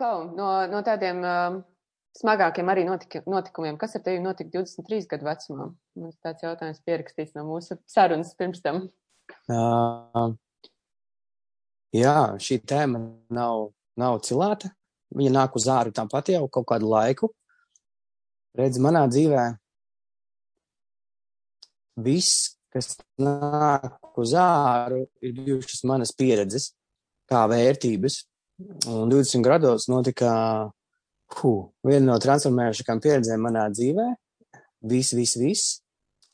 Klau, no, no tādiem uh, smagākiem arī notika, notikumiem, kas ar tevi notika 23 gadu vecumā? Mums tāds jautājums pierakstīts no mūsu sarunas pirms tam. Uh, jā, šī tēma nav, nav cilāta. Viņa nāk uz āru tāpat jau kaut kādu laiku. Redz, manā dzīvē viss, kas nāk uz āru, ir bijušas manas pieredzes, kā vērtības. Un 20 gados notika huh, viena no transformējušākām pieredzēm manā dzīvē. Viss, viss, viss.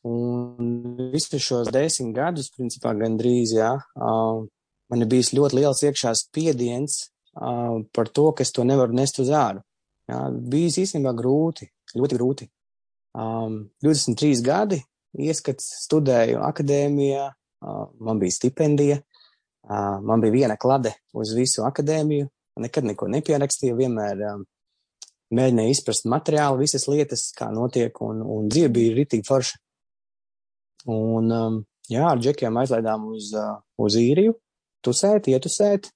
Un visus šos desmit gadus, principā, gandrīz, jā, man ir bijis ļoti liels iekšā spiediens par to, ka es to nevaru nest uz āru. Jā, bijis īstenībā grūti, ļoti grūti. Um, 23 gadi, ieskats, studēju akadēmijā, uh, man bija stipendija, man bija viena klade uz visu akadēmiju, nekad neko nepierakstīju, vienmēr mēģināju izprast materiālu, visas lietas, kā notiek, un, un dzīve bija ritīgi forša. Un, jā, ar džekiem aizlaidām uz, uz īriju, tusēt, ietusēt.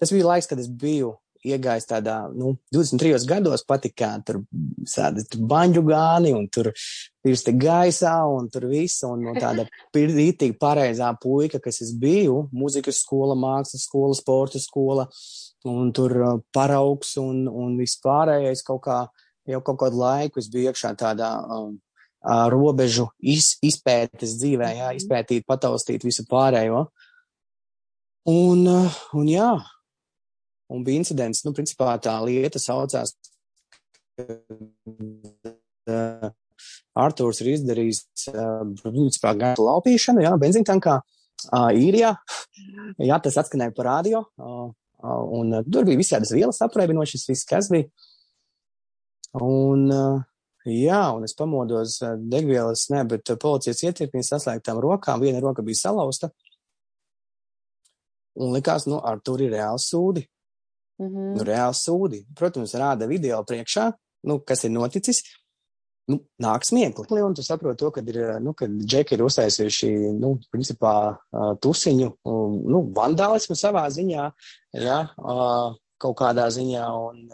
Tas bija laiks, kad es biju iegājis tādā, nu, 23 gados patikā, tur sādi tur baņģu gāni un tur pirsti gaisā un tur viss, un no tāda rītīgi pareizā puika, kas es biju, muzikas skola, mākslas skola, sporta skola, un tur uh, paraugs un, un viss pārējais kaut kā, jau kaut kādu laiku es biju iekšā tādā um, robežu iz, izpētes dzīvē, jā, izpētīt, pataustīt visu pārējo. Un, un jā, Un bija incidents, nu, principā tā lieta saucās, uh, Artūrs ir izdarījis, uh, principā, gan laupīšanu, jā, benzīntankā, uh, īrijā. jā, tas atskanēja par radio. Un uh, tur bija visādas vielas apreibinošas, viss, kas bija. Un, jā, un es pamodos degvielas, ne, bet policijas ietirpņi saslēgtām rokām, viena roka bija salauzta. Un likās, nu, ar tur ir reāls sūdi. Mm -hmm. nu, reāli sūdi. Protams, rāda video priekšā, nu, kas ir noticis. Nu, nāk smiekli. Un tu saproti to, ka ir, nu, kad džeki ir uztaisījuši, nu, principā, tusiņu, nu, vandālismu savā ziņā, ja, kaut kādā ziņā. Un,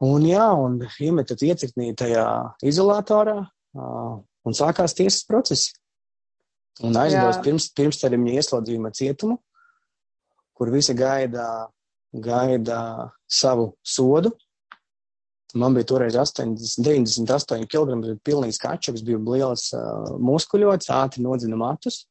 un jā, un iemetat iecirknī tajā izolatorā, un sākās tiesas procesi. Un aizdos pirms, pirms termiņa ieslodzījuma cietumu, kur visi gaida gaida savu sodu. Man bija toreiz 80, 98 kg, bija pilnīgs kačaks, bija liels uh, muskuļots, ātri nodzina matus.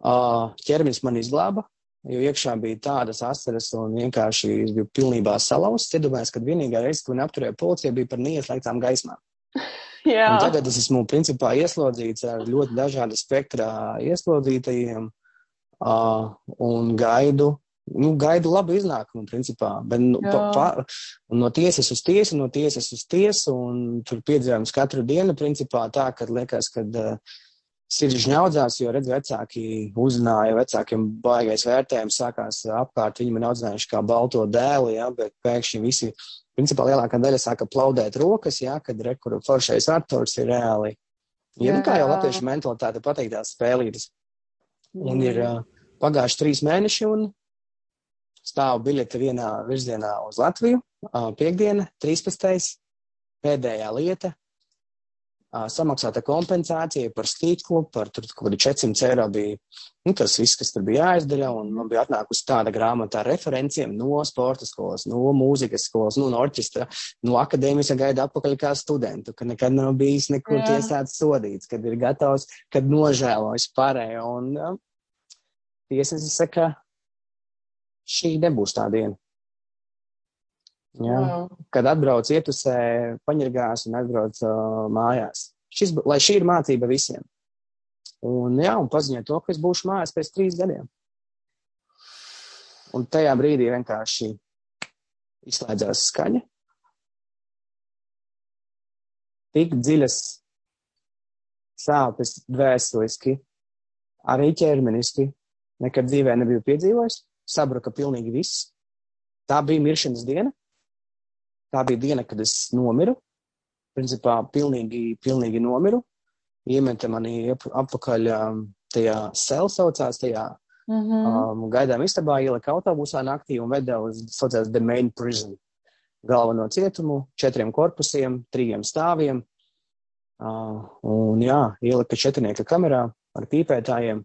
Uh, ķermenis man izglāba, jo iekšā bija tādas asaras un vienkārši es biju pilnībā salauzts. Iedomājos, ka vienīgā reize, kad mani apturēja policija, bija par neieslēgtām gaismām. Un tagad es esmu principā ieslodzīts ar ļoti dažādu spektrā ieslodzītajiem uh, un gaidu nu, gaidu labu iznākumu, principā. Bet, nu, pa, pa, no tiesas uz tiesu, no tiesas uz tiesu, un tur piedzīvojums katru dienu, principā tā, ka liekas, ka uh, sirds ņaudzās, jo, redz, vecāki uzzināja, vecākiem baigais vērtējums sākās apkārt, viņi man audzinājuši kā balto dēlu, ja, bet pēkšņi visi, principā lielākā daļa sāka plaudēt rokas, ja, kad rekuru foršais Arturs ir reāli. Ja, nu, kā jau latviešu mentalitāte pateikt tās spēlītas. Un ir uh, pagājuši trīs mēneši, un stāv biļete vienā virzienā uz Latviju, piekdiena, 13. pēdējā lieta, samaksāta kompensācija par stīklu, par tur kaut kādi 400 eiro bija, nu, tas viss, kas tur bija jāizdara, un man bija atnākusi tāda grāmata ar referenciem no sporta skolas, no mūzikas skolas, nu, no orķestra, no akadēmijas gaida atpakaļ kā studentu, ka nekad nav bijis nekur tiesāts sodīts, kad ir gatavs, kad nožēlojas pārējo, un uh, tiesnesis saka, šī nebūs tā diena. Ja? Wow. Kad atbrauc ietusē, paņirgās un atbrauc uh, mājās. Šis, lai šī ir mācība visiem. Un, jā, un paziņot to, ka es būšu mājās pēc trīs gadiem. Un tajā brīdī vienkārši izslēdzās skaņa. Tik dziļas sāpes dvēseliski, arī ķermeniski nekad dzīvē nebiju piedzīvojis sabruka pilnīgi viss. Tā bija miršanas diena. Tā bija diena, kad es nomiru. Principā pilnīgi, pilnīgi nomiru. Iemeta mani apakaļ um, tajā sēl saucās, tajā Mm -hmm. um, gaidām istabā, ielika autobusā naktī un veda uz saucās The Main Prison. Galveno cietumu, četriem korpusiem, trījiem stāviem. Uh, un jā, ielika četrnieka kamerā ar pīpētājiem.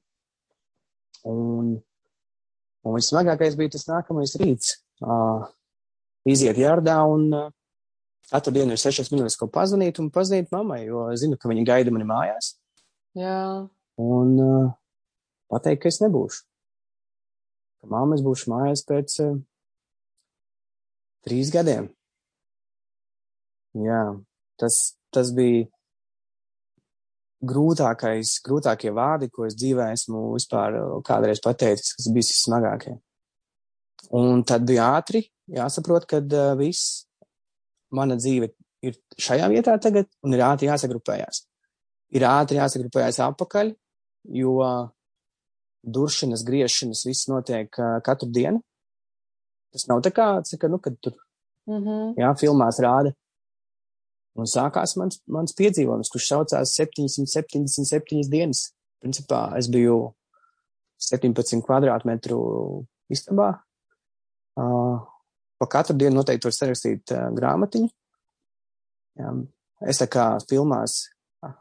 Un, un vissmagākais bija tas nākamais rīts. Uh, iziet jārdā un uh, katru dienu ir sešas minūtes, ko pazvanīt un pazvanīt mammai, jo zinu, ka viņa gaida mani mājās. Jā. Un uh, pateikt, ka es nebūšu. Ka mamma es būšu mājās pēc uh, trīs gadiem. Jā, tas, tas bija grūtākais, grūtākie vārdi, ko es dzīvē esmu vispār kādreiz pateicis, kas bijis vissmagākie. Un tad bija ātri jāsaprot, ka uh, viss mana dzīve ir šajā vietā tagad un ir ātri jāsagrupējās. Ir ātri jāsagrupējās apakaļ, jo duršanas, griešanas, viss notiek uh, katru dienu. Tas nav tā kā, ka, nu, kad tur, Mm -hmm. jā, filmās rāda. Un sākās mans, mans piedzīvojums, kurš saucās 777 dienas. Principā es biju 17 kvadrātmetru istabā. Uh, pa katru dienu noteikti var sarakstīt uh, grāmatiņu. Jā, es tā kā filmās uh,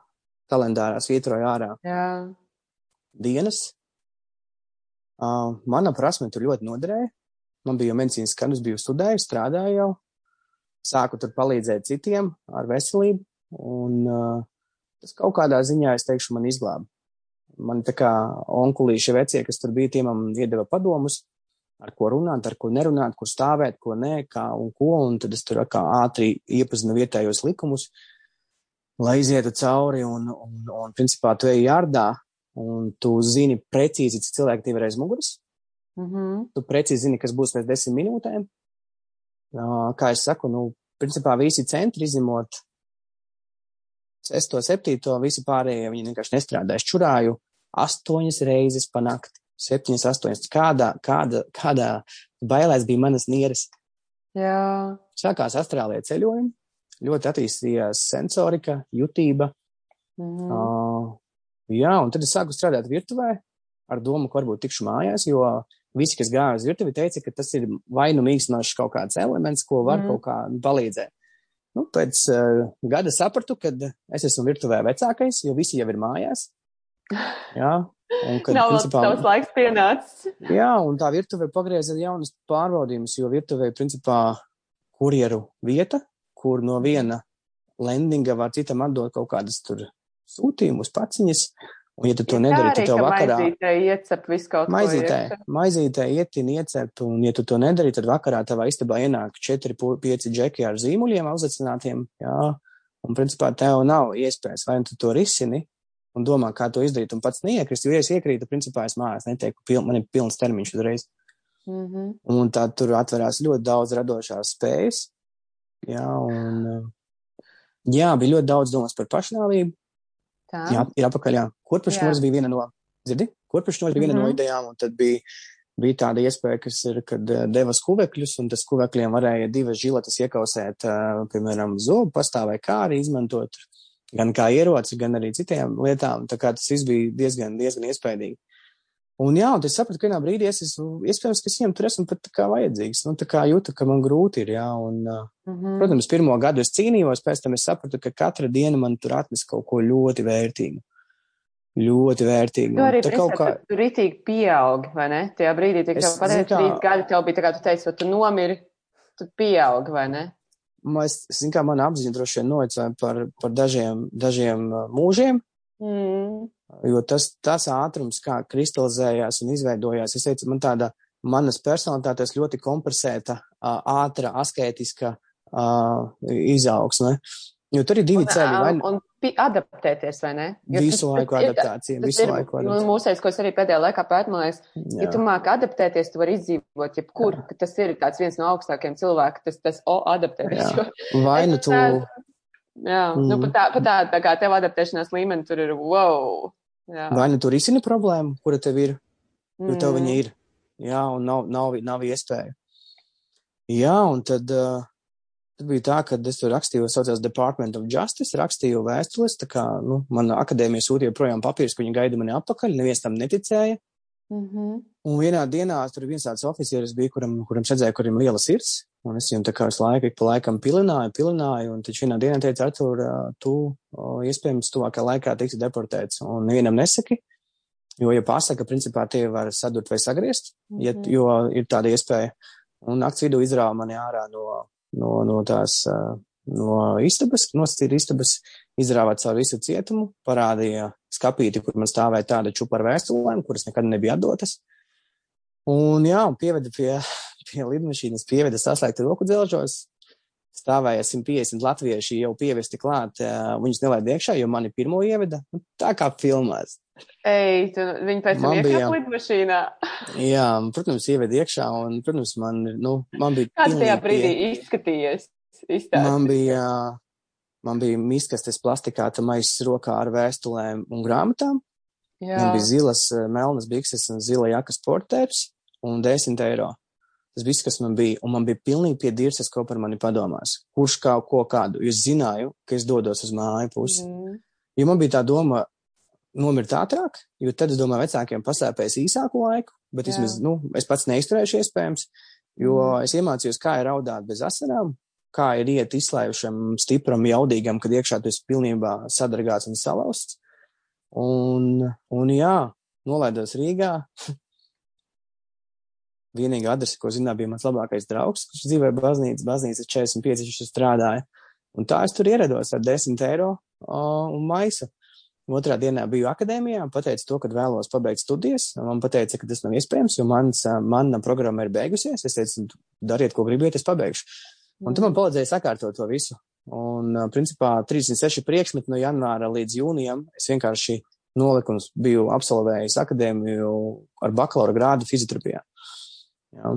kalendārā svietroju ārā Jā. dienas. Uh, mana prasme tur ļoti noderēja. Man bija medicīnas skandus, biju studējis, strādāju jau. Sāku tur palīdzēt citiem ar veselību. Un uh, tas kaut kādā ziņā, es teikšu, man izglāba. Man tā kā onkulīši vecie, kas tur bija, tie man iedeva padomus, ar ko runāt, ar ko nerunāt, kur stāvēt, ko nē, kā un ko. Un tad es tur kā ātri iepazinu vietējos likumus, lai izietu cauri. Un, un, un principā, tu ej jārdā, un tu zini precīzi, cik cilvēki tev ir aiz muguras. Mm -hmm. Tu precīzi zini, kas būs pēc desmit minūtēm. Uh, kā es saku, nu, principā visi centri izņemot sesto, septīto, visi pārējie, viņi vienkārši nestrādā. Es čurāju astoņas reizes pa nakti. Septiņas, astoņas. Kādā, kāda, kādā bailēs bija manas nieres. Jā. Sākās Austrālijā ceļojumi, ļoti attīstījās sensorika, jutība. Mm. Uh, jā, un tad es sāku strādāt virtuvē ar domu, ka varbūt tikšu mājās, jo visi, kas gāja uz virtuvi, teica, ka tas ir vai nu mīkstinošs kaut kāds elements, ko var mm. kaut kā palīdzēt. Nu, pēc uh, gada sapratu, ka es esmu virtuvē vecākais, jo visi jau ir mājās. Jā, un kad, Nav principā, tavs laiks pienācis. jā, un tā virtuve pagrieza jaunas pārbaudījumus, jo virtuvē, principā, kurjeru vieta, kur no viena lendinga var citam atdot kaut kādas tur sūtījumus, paciņas, un ja tu to nedari, tad tev vakarā Maizītē iecep visu kaut maizītē, ko. maizītē ietin, iecep, un ja tu to nedari, tad vakarā tavā istabā ienāk 4-5 džeki ar zīmuļiem auzacinātiem, jā, un principā tev nav iespējas, vai nu tu to risini, un domā, kā to izdarīt, un pats neiekrist, jo, ja es iekrītu, principā es mājās netieku, pil, man ir pilns termiņš uzreiz. Mm -hmm. Un tad tur atverās ļoti daudz radošās spējas. Jā, un jā, bija ļoti daudz domas par pašnāvību. Tā. Jā, ir apakaļ, jā. Kurpešņos Jā. bija viena no, dzirdi? Kurpešņos bija viena no Mhm. idejām, un tad bija, bija tāda iespēja, kas ir, kad uh, deva skuvekļus, un tas skuvekļiem varēja divas žiletes iekausēt, uh, piemēram, zobu pastā vai kā arī izmantot gan kā ieroci, gan arī citiem lietām. Tā kā tas viss bija diezgan, diezgan iespaidīgi. Un jā, un es sapratu, ka vienā brīdī es esmu, iespējams, ka es viņam tur esmu pat tā kā vajadzīgs. Nu, tā kā jūtu, ka man grūti ir, jā, un, Mm -hmm. protams, pirmo gadu es cīnījos, pēc tam es sapratu, ka katra diena man tur atnes kaut ko ļoti vērtīgu. Ļoti vērtīgu. Tu arī tā kaut kā... tu ritīgi pieaugi, vai ne? Tajā brīdī, kad tev pateica, kā- trīs gadi, tev bija tā kā tu teici, tu nomiri, tu pieaugi, vai ne? es, zin kā, man apziņa droši vien noicēja par, par dažiem, dažiem mūžiem, Mm. Jo tas, tas ātrums, kā kristalizējās un izveidojās, es teicu, man tāda manas personalitātes ļoti kompresēta, ātra, asketiska izaugsme. Jo tur ir divi Un, ceļi. Vai, un adaptēties, vai ne? Jo visu laiku tas ir- adaptācija, Tas visu ir laiku nu, adaptācija. mūsējs, ko es arī pēdējā laikā pētu, man liekas, ja tu Jā. māki adaptēties, tu vari izdzīvot jebkur, ka tas ir tāds viens no augstākiem cilvēkiem, tas, tas o, adaptēties. Jā. Jo, Vai nu tu, jā, mm. nu, Mm. pat tā, pat tā, tā kā tev adaptēšanās līmeni tur ir wow. Jā. vai nu tu risini problēmu, kura tev ir, jo tev viņa Mm. ir. Jā, un nav, nav, nav iespēja. Jā, un tad, uh, tad bija tā, ka es tur rakstīju, saucās Department of Justice, rakstīju vēstules, tā kā, nu, mana akadēmija sūtīja projām papīrus, ka viņi gaida mani atpakaļ, neviens tam neticēja. Mm -hmm. Un vienā dienā tur viens tāds oficieris bija, kuram, kuram redzēja, kurim liela sirds, un es viņam tā kā visu laiku, ik pa laikam pilināju, pilināju, un taču vienā dienā teica, Artur, tu iespējams tuvākā laikā tiksi deportēts, un nevienam nesaki, jo, ja pasaka, principā tie var sadurt vai sagriezt, mm -hmm. ja, mhm. jo ir tāda iespēja. Un nakts vidū izrāva mani ārā no, no, no tās, no istabas, nosacīja istabas, izrāvāt caur visu cietumu, parādīja skapīti, kur man stāvēja tāda čupa ar vēstulēm, kuras nekad nebija atdotas. Un jā, un pieveda pie, pie lidmašīnas, pieveda saslēgta roku dzelžos, stāvēja 150 latvieši jau pievesti klāt, viņus nelaid iekšā, jo mani pirmo ieveda, tā kā filmās. Ej, tu, viņi pēc tam iekāpa lidmašīnā. jā, protams, ieveda iekšā, un, protams, man, nu, man bija. Kāds tajā brīdī pie... izskatījies? Izstāsti. Man bija Man bija miskastes plastikāta maisis rokā ar vēstulēm un grāmatām. Jā. Man bija zilas, melnas bikses un zila jaka sportēps un 10 eiro. Tas viss, kas man bija, un man bija pilnīgi pie dirzas, ko par mani padomās. Kurš kā, ko kādu. Jo es zināju, ka es dodos uz māju pusi. Mm. Jo man bija tā doma nomirt ātrāk, jo tad es domāju, vecākiem pasēpēs īsāku laiku, bet vismaz, nu, es pats neizturēšu iespējams, jo mm. es iemācījos, kā ir raudāt bez asarām, kā ir iet izslēgušam, stipram, jaudīgam, kad iekšā tu esi pilnībā sadragāts un salauzts. Un, un jā, nolaidos Rīgā. Vienīgā adrese, ko zināju, bija mans labākais draugs, kurš dzīvoja baznīcas, baznīcas 45, viņš strādāja. Un tā es tur ierados ar 10 eiro o, un maisu. Otrā dienā biju akadēmijā, pateicu to, ka vēlos pabeigt studijas. Man teica, ka tas nav iespējams, jo mans, mana programma ir beigusies. Es teicu, dariet, ko gribiet, es pabeigšu. Un tu man palīdzēji sakārtot to visu. Un, principā, 36 priekšmeti no janvāra līdz jūnijam es vienkārši noliku un biju absolvējis akadēmiju ar bakalaura grādu fizioterapijā. Jā.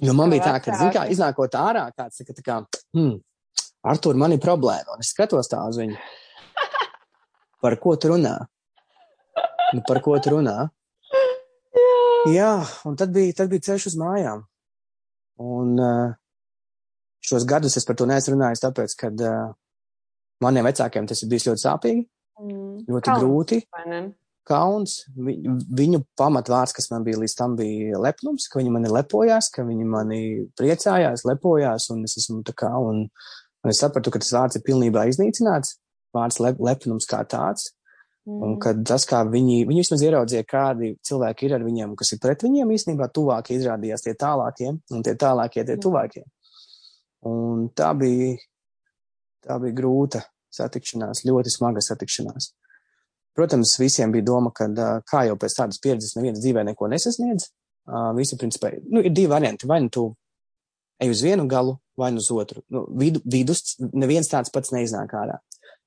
Jo man bija tā, ka, zin kā, iznākot ārā, kāds saka, tā kā, hmm, Artur, man ir problēma, un es skatos tā uz viņu. Par ko tu runā? Nu, par ko tu runā? Jā, Jā un tad bija, tad bija ceļš uz mājām. Un uh, šos gadus es par to neesmu runājis, tāpēc, ka uh, maniem vecākiem tas ir bijis ļoti sāpīgi, mm. ļoti kauns, grūti. Kauns, vi, viņu pamatvārds, kas man bija līdz tam, bija lepnums, ka viņi mani lepojās, ka viņi mani priecājās, lepojās, un es esmu tā kā, un, un es sapratu, ka tas vārds ir pilnībā iznīcināts, vārds lep, lepnums kā tāds. Mm. Un kad tas, kā viņi, viņi vismaz ieraudzīja, kādi cilvēki ir ar viņiem, kas ir pret viņiem, īstenībā tuvākie izrādījās tie tālākie, un tie tālākie tie mm. tuvākie. Un tā bija, tā bija grūta satikšanās, ļoti smaga satikšanās. Protams, visiem bija doma, ka kā jau pēc tādas pieredzes neviens dzīvē neko nesasniedz. Visi, principā, nu, ir divi varianti. Vai nu tu ej uz vienu galu, vai nu uz otru. Nu, vidu, vidus neviens tāds pats neiznāk ārā.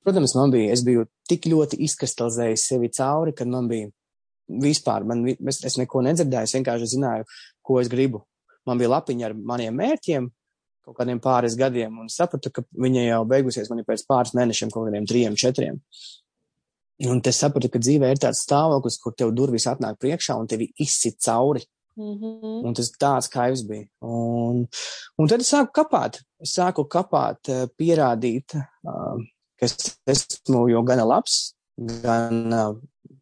Protams, man bija, es biju tik ļoti izkristalizējis sevi cauri, ka man bija vispār, man, es, es neko nedzirdēju, es vienkārši zināju, ko es gribu. Man bija lapiņa ar maniem mērķiem, kaut kādiem pāris gadiem un sapratu, ka viņa jau beigusies man ir pēc pāris mēnešiem, kaut kādiem trijiem, četriem. Un es sapratu, ka dzīvē ir tāds stāvoklis, kur tev durvis atnāk priekšā un tevi izsit cauri. Mm -hmm. Un tas tāds kā es biju. Un, un tad es sāku kapāt. Es sāku kapāt, eh, pierādīt, uh, ka es esmu jau gana labs, gan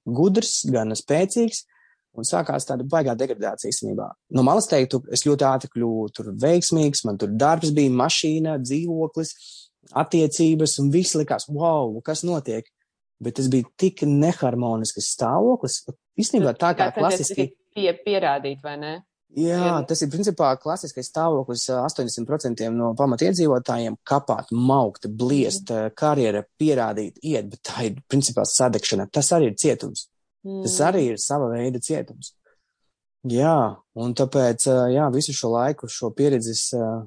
gudrs, gan spēcīgs, Un sākās tāda baigā degradācija īstenībā. No malas teiktu, es ļoti ātri kļuvu tur veiksmīgs, man tur darbs bija, mašīna, dzīvoklis, attiecības, un viss likās, wow, kas notiek. Bet tas bija tik neharmonisks stāvoklis. Īstenībā tā kā klasiski. Pie, pierādīt, vai ne? Jā, tas ir principā klasiskais stāvoklis 80% no pamatiedzīvotājiem - kapāt, maukt, bliest, mm. karjera, pierādīt, iet, bet tā ir principā sadegšana. Tas arī ir cietums. Mm. Tas arī ir sava veida cietums. Jā, un tāpēc, jā, visu šo laiku, šo pieredzi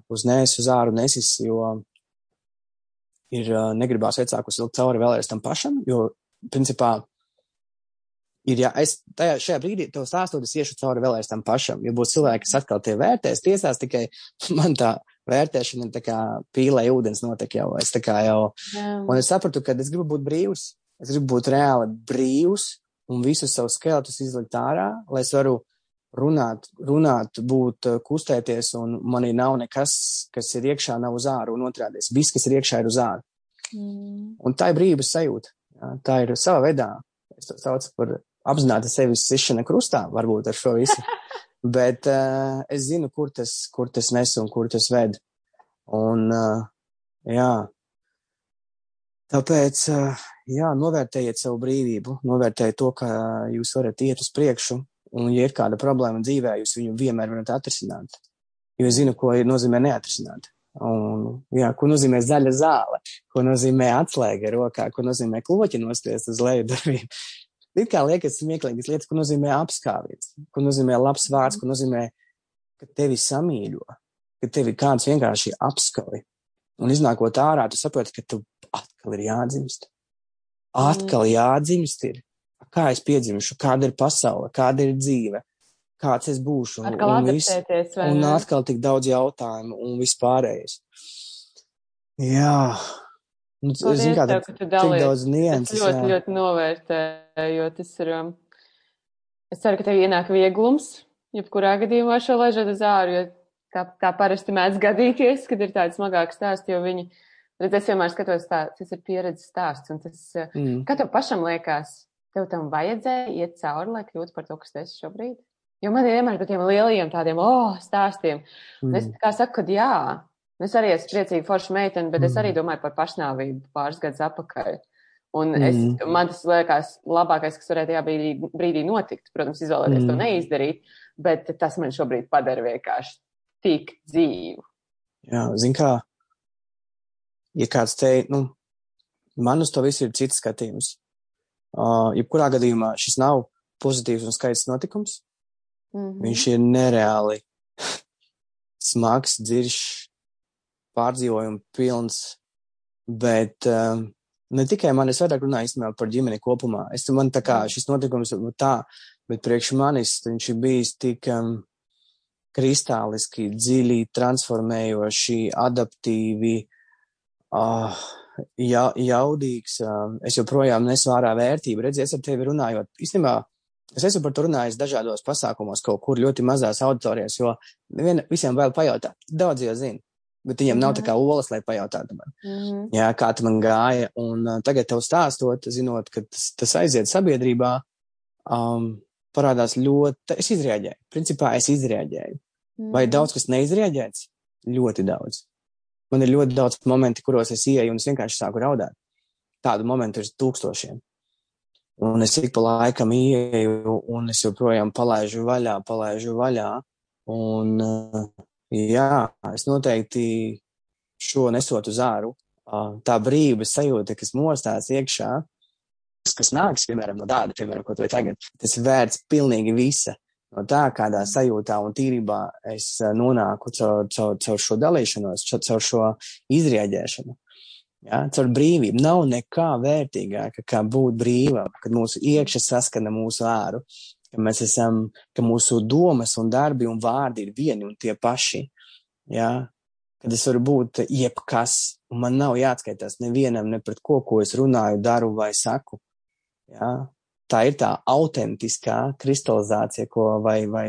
uz nēs, uz āru nesis, jo ir negribās vecākus ilgt cauri vēlreiz tam pašam, jo, principā, ir, ja es tajā, šajā brīdī to stāstot, es iešu cauri vēlreiz tam pašam, jo būs cilvēki, kas atkal tie vērtēs, tiesās tikai man tā vērtēšana tā kā pīlē ūdens notek jau, es tā kā jau, Jā. un es sapratu, ka es gribu būt brīvs, es gribu būt reāli brīvs, un visus savus skeletus izlikt ārā, lai es varu runāt, runāt, būt, eh, kustēties, un manī nav nekas, kas ir iekšā, nav uz āru, un otrādies. Viss, kas ir iekšā, ir uz āru. Mm. Un tā ir brīvības sajūta. Jā, tā ir sava veidā. Es to saucu par apzināti sevis sišana krustā, varbūt ar šo visu. Bet uh, es zinu, kur tas, kur tas nes un kur tas ved. Un, uh, jā, tāpēc, uh, jā, novērtējiet savu brīvību, novērtējiet to, ka jūs varat iet uz priekšu, un, ja ir kāda problēma dzīvē, jūs viņu vienmēr varat atrisināt. Jo es zinu, ko nozīmē neatrisināt. Un, jā, ko nozīmē zaļa zāle, ko nozīmē atslēga rokā, ko nozīmē kloķi nosties uz leju darbību. It kā liekas smieklīgas lietas, ko nozīmē apskāviens, ko nozīmē labs vārds, ko nozīmē, ka tevi samīļo, ka tevi kāds vienkārši apskauj. Un iznākot ārā, tu saproti, ka tu atkal ir jādzimst. Atkal mm. jādzimst ir. Kā es piedzimšu, kāda ir pasaule, kāda ir dzīve, kāds es būšu. Un, atkal un, vis, un atkal tik daudz jautājumu un vispārējais. Jā, Nu, Paldies, zin, kā, tev, ka tu dalies. Daudz nianses, es ļoti, jā. ļoti novērtēju, jo tas ir. Um, es ceru, ka tev ienāk vieglums, jebkurā gadījumā šo ležat uz āru, jo tā, tā parasti mēdz gadīties, kad ir tādi smagāki stāsti, jo viņi, redz, es vienmēr skatos tā, tas ir pieredzes stāsts, un tas, mm. kā tev pašam liekas, tev tam vajadzēja iet cauri, lai kļūtu par to, kas tu esi šobrīd? Jo man ir vienmēr par tiem lielajiem tādiem, oh, stāstiem. Mm. Es kā saku, ka jā, Es arī esmu priecīga forša meitene, bet mm. es arī mm. domāju par pašnāvību pāris gadus atpakaļ. Un mm. es, man tas liekas labākais, kas varēja tajā brīdī, brīdī notikt. Protams, izvēlēties mm. to neizdarīt, bet tas man šobrīd padara vienkārši tik dzīvu. Jā, zin kā, ja kāds te, nu, man uz to visu ir cits skatījums. Jebkurā gadījumā šis nav pozitīvs un skaists notikums. Mm -hmm. Viņš ir nereāli smags, dziļš, pārdzīvojumu pilns, bet um, ne tikai man, es vairāk runāju par ģimeni kopumā. Es man tā kā šis notikums tā, bet priekš manis viņš ir bijis tik um, kristāliski, dziļi, transformējoši, adaptīvi, uh, ja, jaudīgs. Uh, es joprojām nesu ārā vērtību. Redziet, ar tevi runājot, īstenībā Es esmu par to runājis dažādos pasākumos, kaut kur ļoti mazās auditorijās, jo vien, visiem vēl pajautāt. Daudz jau zina bet viņiem nav tā kā olas, lai pajautātu man, mm -hmm. jā, kā tam man gāja. Un uh, tagad tev stāstot, zinot, ka tas, tas aiziet sabiedrībā, um, parādās ļoti, es izrēģēju. Principā es izrēģēju. Mm -hmm. Vai daudz kas neizrēģēts? Ļoti daudz. Man ir ļoti daudz momenti, kuros es ieeju un es vienkārši sāku raudāt. Tādu momentu ir tūkstošiem. Un es ik pa laikam ieeju, un es joprojām palaižu vaļā, palaižu vaļā. Un uh, Jā, es noteikti šo nesotu zāru. Tā brīvības sajūta, kas mostās iekšā, kas nāks, piemēram, no tāda, piemēram, ko tu tagad, tas vērts pilnīgi visa. No tā, kādā sajūtā un tīrībā es nonāku caur, caur, caur šo dalīšanos, caur šo izrieģēšanu. Ja, caur brīvību nav nekā vērtīgāka, kā būt brīvam, kad mūsu iekšā saskana mūsu āru, ka mēs esam, ka mūsu domas un darbi un vārdi ir vieni un tie paši. Jā, kad es varu būt jebkas, un man nav jāatskaitās nevienam, ne pret ko, ko es runāju, daru vai saku. Jā, tā ir tā autentiskā kristalizācija, ko vai, vai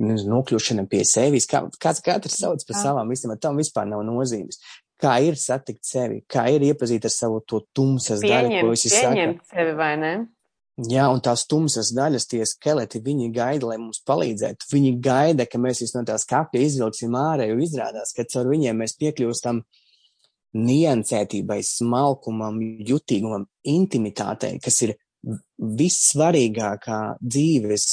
nokļūšana pie sevis. Kā, kāds katrs sauc par savām visam, tam vispār nav nozīmes. Kā ir satikt sevi, kā ir iepazīt ar savu to tumsas daļu, ko visi saka. Pieņemt sevi, vai ne? Jā, un tās tumsas daļas, tie skeleti, viņi gaida, lai mums palīdzētu. Viņi gaida, ka mēs viņus no tās kapja izvilksim ārā, jo izrādās, ka caur viņiem mēs piekļūstam niansētībai, smalkumam, jutīgumam, intimitātei, kas ir vissvarīgākā dzīves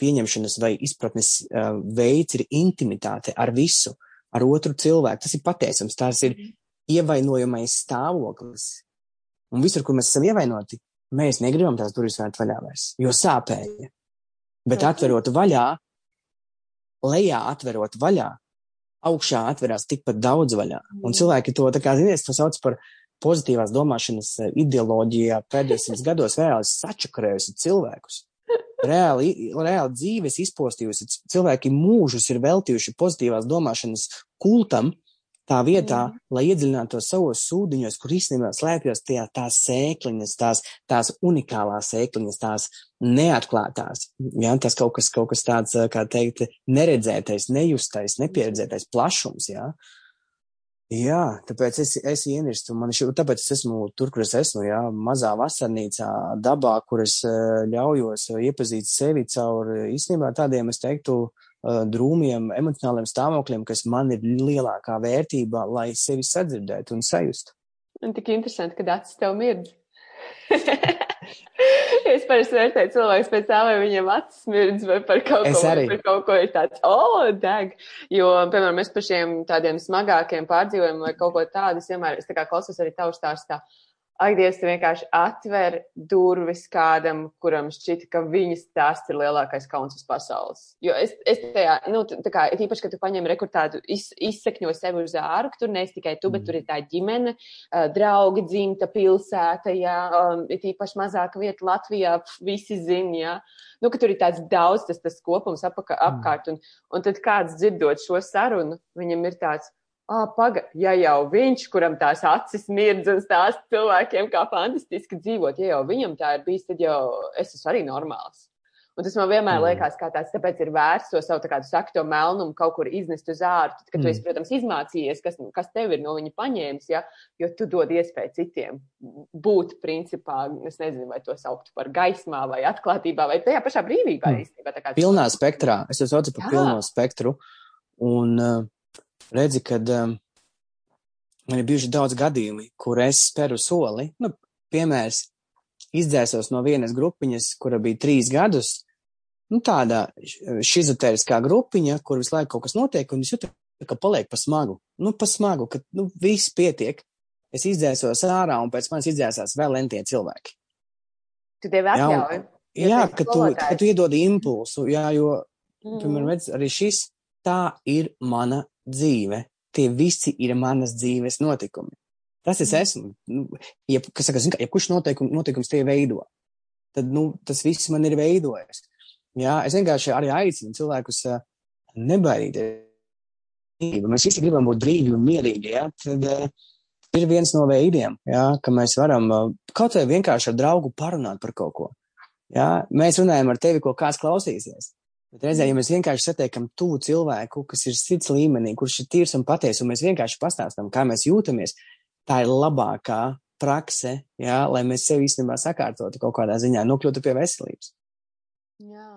pieņemšanas vai izpratnes uh, veids, ir intimitāte ar visu, ar otru cilvēku. Tas ir pateicams, tās ir ievainojamais stāvoklis. Un visur, kur mēs esam ievainoti, mēs negribam tās durvis vērt vaļā vairs, jo sāpēja. Bet atverot vaļā, lejā atverot vaļā, augšā atverās tikpat daudz vaļā. Un mm. cilvēki to, tā kā, zinies, to sauc par pozitīvās domāšanas eh, ideoloģijā pēdējos simts gados reāli sačakarējusi cilvēkus. Reāli, reāli dzīves izpostījusi. Cilvēki mūžus ir veltījuši pozitīvās domāšanas kultam, tā vietā, mm. lai iedziļinātos savos sūdiņos, kur īstenībā slēpjas tie, tās sēkliņas, tās, tās unikālās sēkliņas, tās neatklātās. Ja? Tas kaut kas, kaut kas tāds, kā teikt, neredzētais, nejustais, nepieredzētais plašums. Ja? Jā, tāpēc es, es ienirstu. Man šo, tāpēc es esmu tur, kur es esmu, jā, mazā vasarnīcā, dabā, kur es uh, ļaujos uh, iepazīt sevi caur uh, īstenībā tādiem, es teiktu, drūmiem emocionāliem stāvokļiem, kas man ir lielākā vērtība, lai sevi sadzirdētu un sajustu. Un tik interesanti, kad acis tev mirdz. es parasti vērtēju cilvēkus pēc tā, vai viņiem acis mirdz vai par kaut es ko, arī. par kaut ko ir tāds, oh, deg. Jo, piemēram, es par šiem tādiem smagākiem pārdzīvojumiem vai kaut ko tādu, es vienmēr, es tā kā klausos arī tavu stāstā. Tā Ak, Dievs, tu vienkārši atver durvis kādam, kuram šķita, ka viņas stāsts ir lielākais kauns uz pasaules. Jo es, es tajā, nu, tā kā, ir īpaši, ka tu paņem rekurtātu, iz, izsekņo sevi uz āru, ka tur neesi tikai tu, bet tur ir tā ģimene, draugi dzimta pilsēta, jā, ir īpaši mazāka vieta Latvijā, visi zina, jā. Nu, ka tur ir tāds daudz, tas, tas kopums apaka, apkārt, un, un tad kāds dzirdot šo sarunu, viņam ir tāds ah, paga, ja jau viņš, kuram tās acis mirdz un stāsta cilvēkiem, kā fantastiski dzīvot, ja jau viņam tā ir bijis, tad jau es esmu arī normāls. Un tas man vienmēr mm. liekas, kā tāds, tāpēc ir vērts to savu, kā tu saki, to melnumu kaut kur iznest uz ārā. Tad, kad mm. tu esi, protams, izmācījies, kas, kas tev ir no viņa paņēmis, ja, jo tu dod iespēju citiem būt principā, es nezinu, vai to sauktu par gaismā vai atklātībā vai tajā pašā brīvībā mm. īstenībā. Pilnā spektrā. Es to saucu par Jā. pilno spektru. Un, uh, redzi, kad um, man ir bijuši daudz gadījumi, kur es speru soli, nu, piemērs, izdzēsos no vienas grupiņas, kura bija trīs gadus, nu, tāda šizotēriskā grupiņa, kur visu laiku kaut kas notiek, un es jūtu, ka paliek pa smagu, nu, pa smagu, ka, nu, viss pietiek. Es izdzēsos ārā, un pēc manis izdzēsās vēl entie cilvēki. Tu tev atļauj? Jā, jā ka tu, ka tu iedod impulsu, jā, jo, mm. piemēram, redz, arī šis, tā ir mana dzīve, tie visi ir manas dzīves notikumi. Tas es mm. esmu. Nu, ja, kas saka, zin, ja kurš noteikums, noteikums tie veido, tad, nu, tas viss man ir veidojis. Jā, es vienkārši arī aicinu cilvēkus uh, nebaidīties. Mēs visi gribam būt brīvi un mierīgi, jā, tad uh, ir viens no veidiem, jā, ka mēs varam uh, kaut vai vienkārši ar draugu parunāt par kaut ko. Jā, mēs runājam ar tevi, ko kāds klausīsies. Bet reizē, ja mēs vienkārši satiekam tuvu cilvēku, kas ir sirds līmenī, kurš ir tīrs un patiesa, un mēs vienkārši pastāstām, kā mēs jūtamies, tā ir labākā prakse, jā, lai mēs sevi īstenībā sakārtotu kaut kādā ziņā, nokļūtu pie veselības. Jā,